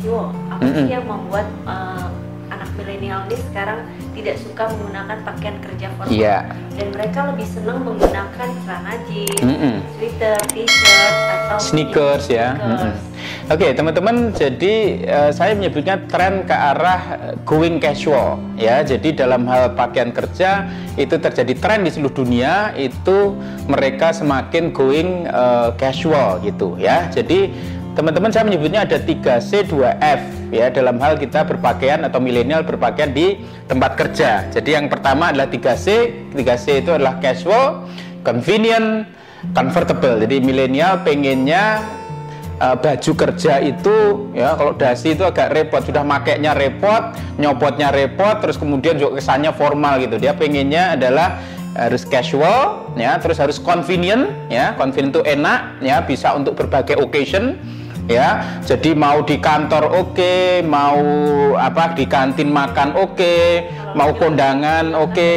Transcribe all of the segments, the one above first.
Siwo, apa Mm-mm. sih yang membuat eh, anak milenial ini sekarang tidak suka menggunakan pakaian kerja formal Iya. dan mereka lebih senang menggunakan celana jeans, Mm-mm. sweater, t-shirt atau Sneakers ya. sneakers. Mm-mm. Oke teman-teman, jadi eh, saya menyebutnya tren ke arah eh, going casual ya. Jadi dalam hal pakaian kerja itu terjadi tren di seluruh dunia itu mereka semakin going eh, casual gitu ya. Jadi teman-teman saya menyebutnya ada 3C 2F ya. Dalam hal kita berpakaian atau milenial berpakaian di tempat kerja. Jadi yang pertama adalah 3C. 3C itu adalah casual, convenient, comfortable. Jadi milenial pengennya uh, baju kerja itu ya kalau dasi itu agak repot. Sudah makainya repot nyopotnya repot terus kemudian juga kesannya formal gitu. Dia pengennya adalah harus casual ya. Terus harus convenient ya. Convenient itu enak ya. Bisa untuk berbagai occasion ya jadi mau di kantor oke mau apa di kantin makan oke mau kondangan oke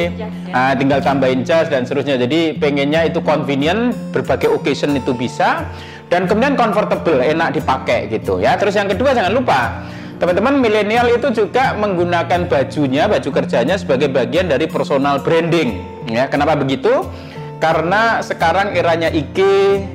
Nah, tinggal tambahin jas dan seterusnya. Jadi pengennya itu convenient, berbagai occasion itu bisa dan kemudian comfortable, enak dipakai gitu ya. Terus yang kedua jangan lupa teman-teman milenial itu juga menggunakan bajunya, baju kerjanya sebagai bagian dari personal branding ya. Kenapa begitu? Karena sekarang eranya IG,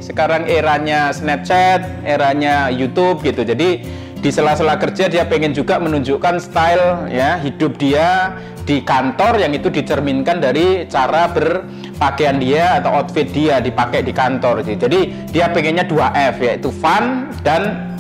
sekarang eranya Snapchat, eranya YouTube gitu. Jadi di sela-sela kerja dia pengen juga menunjukkan style ya hidup dia di kantor yang itu dicerminkan dari cara berpakaian dia atau outfit dia dipakai di kantor. Jadi dia pengennya 2F yaitu fun dan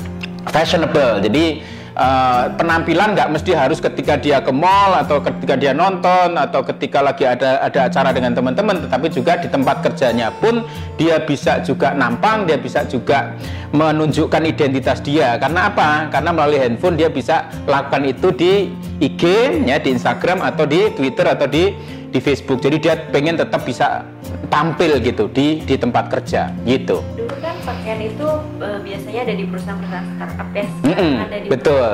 fashionable. Jadi eh, penampilan nggak mesti harus ketika dia ke mall atau ketika dia nonton atau ketika lagi ada ada acara dengan teman-teman, tetapi juga di tempat kerjanya pun dia bisa juga nampang, dia bisa juga menunjukkan identitas dia. Karena apa? Karena melalui handphone dia bisa lakukan itu di IG, ya di Instagram atau di Twitter atau di di Facebook. Jadi dia pengen tetap bisa tampil gitu di di tempat kerja gitu. Pakaian itu eh, biasanya ada di perusahaan-perusahaan startup ya, sekarang Mm-mm, ada di betul.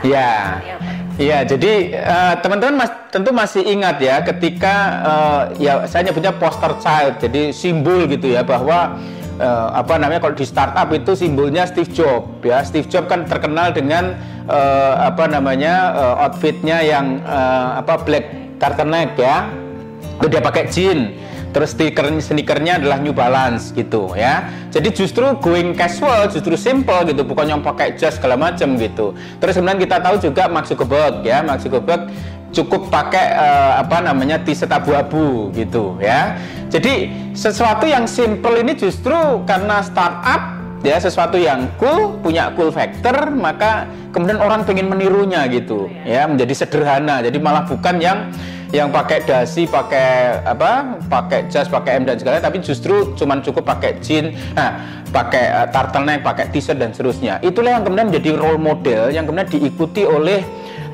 Ya. Seperti apa? Iya, jadi eh, teman-teman mas, tentu masih ingat ya ketika eh, ya saya nyebutnya poster child, jadi simbol gitu ya bahwa eh, apa namanya kalau di startup itu simbolnya Steve Jobs ya. Steve Jobs kan terkenal dengan eh, apa namanya eh, outfitnya yang eh, apa black turtleneck ya. Dia pakai jeans terus stiker sneakernya adalah New Balance gitu ya. Jadi justru going casual justru simple gitu bukan yang pakai jas segala macam gitu. Terus kemudian kita tahu juga Mark Zuckerberg ya. Mark Zuckerberg cukup pakai eh, apa namanya t-shirt abu-abu gitu ya. Jadi sesuatu yang simple ini justru karena startup ya sesuatu yang cool punya cool factor maka kemudian orang pengen menirunya gitu. Ya menjadi sederhana. Jadi malah bukan yang yang pakai dasi pakai apa pakai jas pakai M dan segala tapi justru cuman cukup pakai jeans nah pakai uh, turtleneck pakai t-shirt dan seterusnya. Itulah yang kemudian menjadi role model yang kemudian diikuti oleh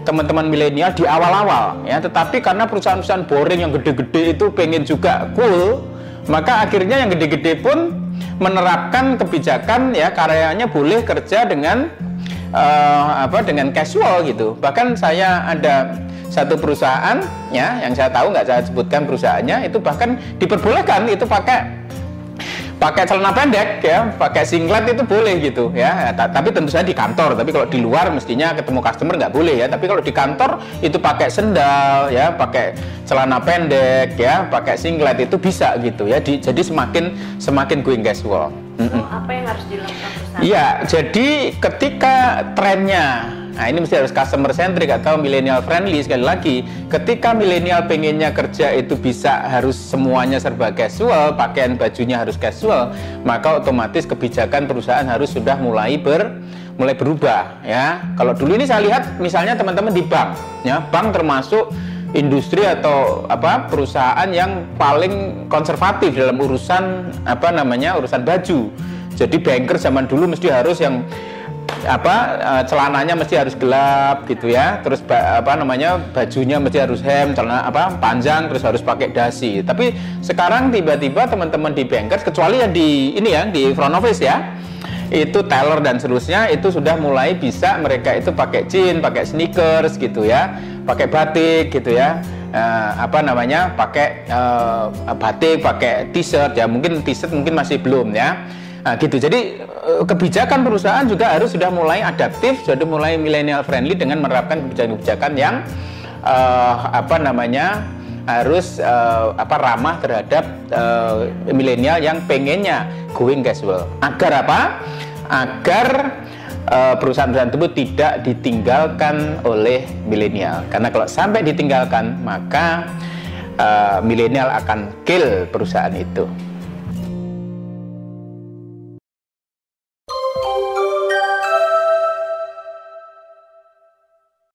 teman-teman milenial di awal-awal ya. Tetapi karena perusahaan-perusahaan boring yang gede-gede itu pengen juga cool maka akhirnya yang gede-gede pun menerapkan kebijakan ya karyanya boleh kerja dengan eh, apa dengan casual gitu. Bahkan saya ada satu perusahaan ya yang saya tahu nggak saya sebutkan perusahaannya itu bahkan diperbolehkan itu pakai pakai celana pendek ya, pakai singlet itu boleh gitu ya. Ta- Tapi tentu saja di kantor. Tapi kalau di luar mestinya ketemu customer nggak boleh ya. Tapi kalau di kantor itu pakai sendal ya, pakai celana pendek ya, pakai singlet itu bisa gitu ya. Di- jadi semakin semakin going casual. So, apa yang harus dilakukan? Iya, jadi ketika trennya, nah ini mesti harus customer centric atau millennial friendly sekali lagi. Ketika milenial pengennya kerja itu bisa harus semuanya serba casual, pakaian bajunya harus casual, maka otomatis kebijakan perusahaan harus sudah mulai ber mulai berubah ya. Kalau dulu ini saya lihat misalnya teman-teman di bank, ya bank termasuk industri atau apa perusahaan yang paling konservatif dalam urusan apa namanya urusan baju. Jadi banker zaman dulu mesti harus yang apa eh, celananya mesti harus gelap gitu ya. Terus apa namanya bajunya mesti harus hem, celana apa panjang terus harus pakai dasi. Tapi sekarang tiba-tiba teman-teman di bankers kecuali yang di ini ya di front office ya itu teller dan seterusnya itu sudah mulai bisa mereka itu pakai jeans, pakai sneakers gitu ya, pakai batik gitu ya, Eh, apa namanya, pakai eh, batik, pakai t-shirt ya, mungkin t-shirt mungkin masih belum ya. Nah, gitu. Jadi eh, kebijakan perusahaan juga harus sudah mulai adaptif, sudah mulai milenial friendly dengan menerapkan kebijakan-kebijakan yang uh, apa namanya harus uh, apa ramah terhadap uh, milenial yang pengennya going casual. Agar apa? Agar perusahaan-perusahaan tersebut tidak ditinggalkan oleh milenial. Karena kalau sampai ditinggalkan, maka uh, milenial akan kill perusahaan itu.